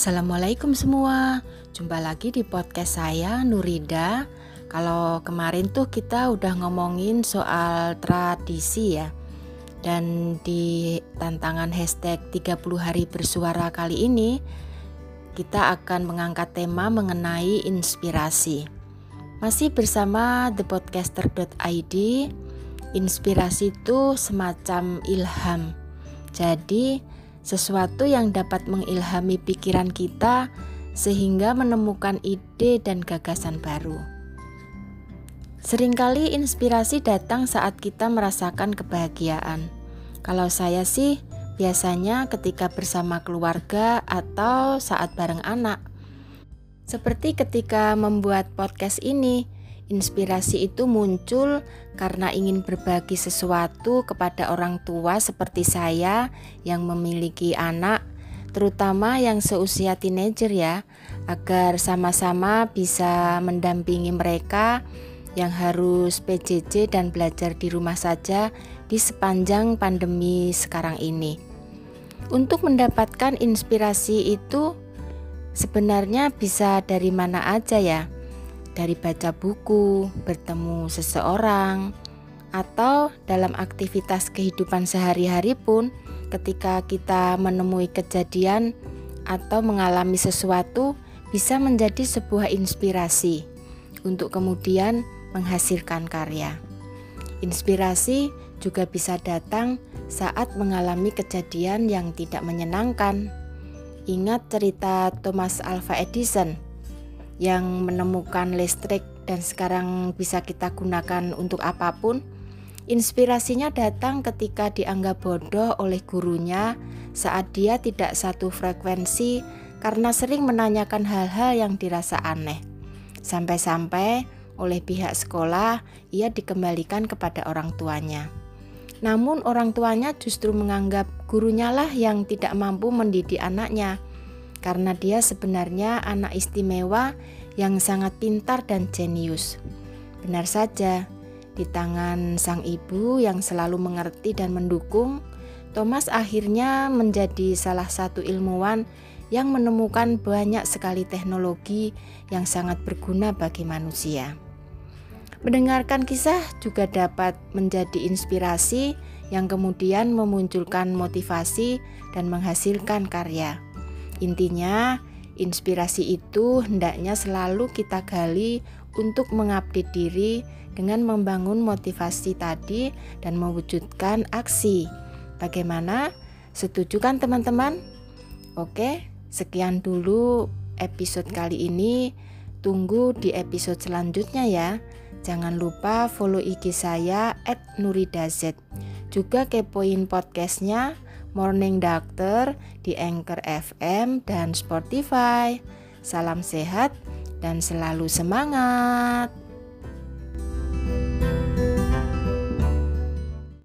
Assalamualaikum semua, jumpa lagi di podcast saya Nurida. Kalau kemarin tuh kita udah ngomongin soal tradisi ya. Dan di tantangan hashtag 30 hari bersuara kali ini kita akan mengangkat tema mengenai inspirasi. Masih bersama thepodcaster.id, inspirasi itu semacam ilham. Jadi, sesuatu yang dapat mengilhami pikiran kita sehingga menemukan ide dan gagasan baru. Seringkali inspirasi datang saat kita merasakan kebahagiaan. Kalau saya sih biasanya ketika bersama keluarga atau saat bareng anak. Seperti ketika membuat podcast ini, Inspirasi itu muncul karena ingin berbagi sesuatu kepada orang tua seperti saya yang memiliki anak, terutama yang seusia teenager ya, agar sama-sama bisa mendampingi mereka yang harus PJJ dan belajar di rumah saja di sepanjang pandemi sekarang ini. Untuk mendapatkan inspirasi itu sebenarnya bisa dari mana aja ya dari baca buku, bertemu seseorang, atau dalam aktivitas kehidupan sehari-hari pun, ketika kita menemui kejadian atau mengalami sesuatu, bisa menjadi sebuah inspirasi untuk kemudian menghasilkan karya. Inspirasi juga bisa datang saat mengalami kejadian yang tidak menyenangkan. Ingat cerita Thomas Alva Edison yang menemukan listrik dan sekarang bisa kita gunakan untuk apa pun. Inspirasinya datang ketika dianggap bodoh oleh gurunya saat dia tidak satu frekuensi karena sering menanyakan hal-hal yang dirasa aneh. Sampai-sampai oleh pihak sekolah ia dikembalikan kepada orang tuanya. Namun orang tuanya justru menganggap gurunya lah yang tidak mampu mendidik anaknya karena dia sebenarnya anak istimewa yang sangat pintar dan jenius. Benar saja, di tangan sang ibu yang selalu mengerti dan mendukung, Thomas akhirnya menjadi salah satu ilmuwan yang menemukan banyak sekali teknologi yang sangat berguna bagi manusia. Mendengarkan kisah juga dapat menjadi inspirasi yang kemudian memunculkan motivasi dan menghasilkan karya. Intinya, inspirasi itu hendaknya selalu kita gali untuk mengupdate diri dengan membangun motivasi tadi dan mewujudkan aksi. Bagaimana? Setuju kan teman-teman? Oke, sekian dulu episode kali ini. Tunggu di episode selanjutnya ya. Jangan lupa follow IG saya @nuridazet. Juga kepoin podcastnya Morning Doctor di Anchor FM dan Spotify. Salam sehat dan selalu semangat.